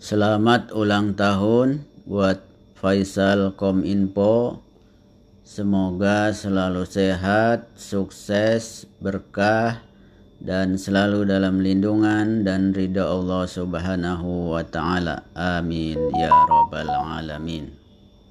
Selamat ulang tahun buat Faisal Kominfo. Semoga selalu sehat, sukses, berkah, dan selalu dalam lindungan dan ridha Allah Subhanahu wa taala. Amin ya rabbal alamin.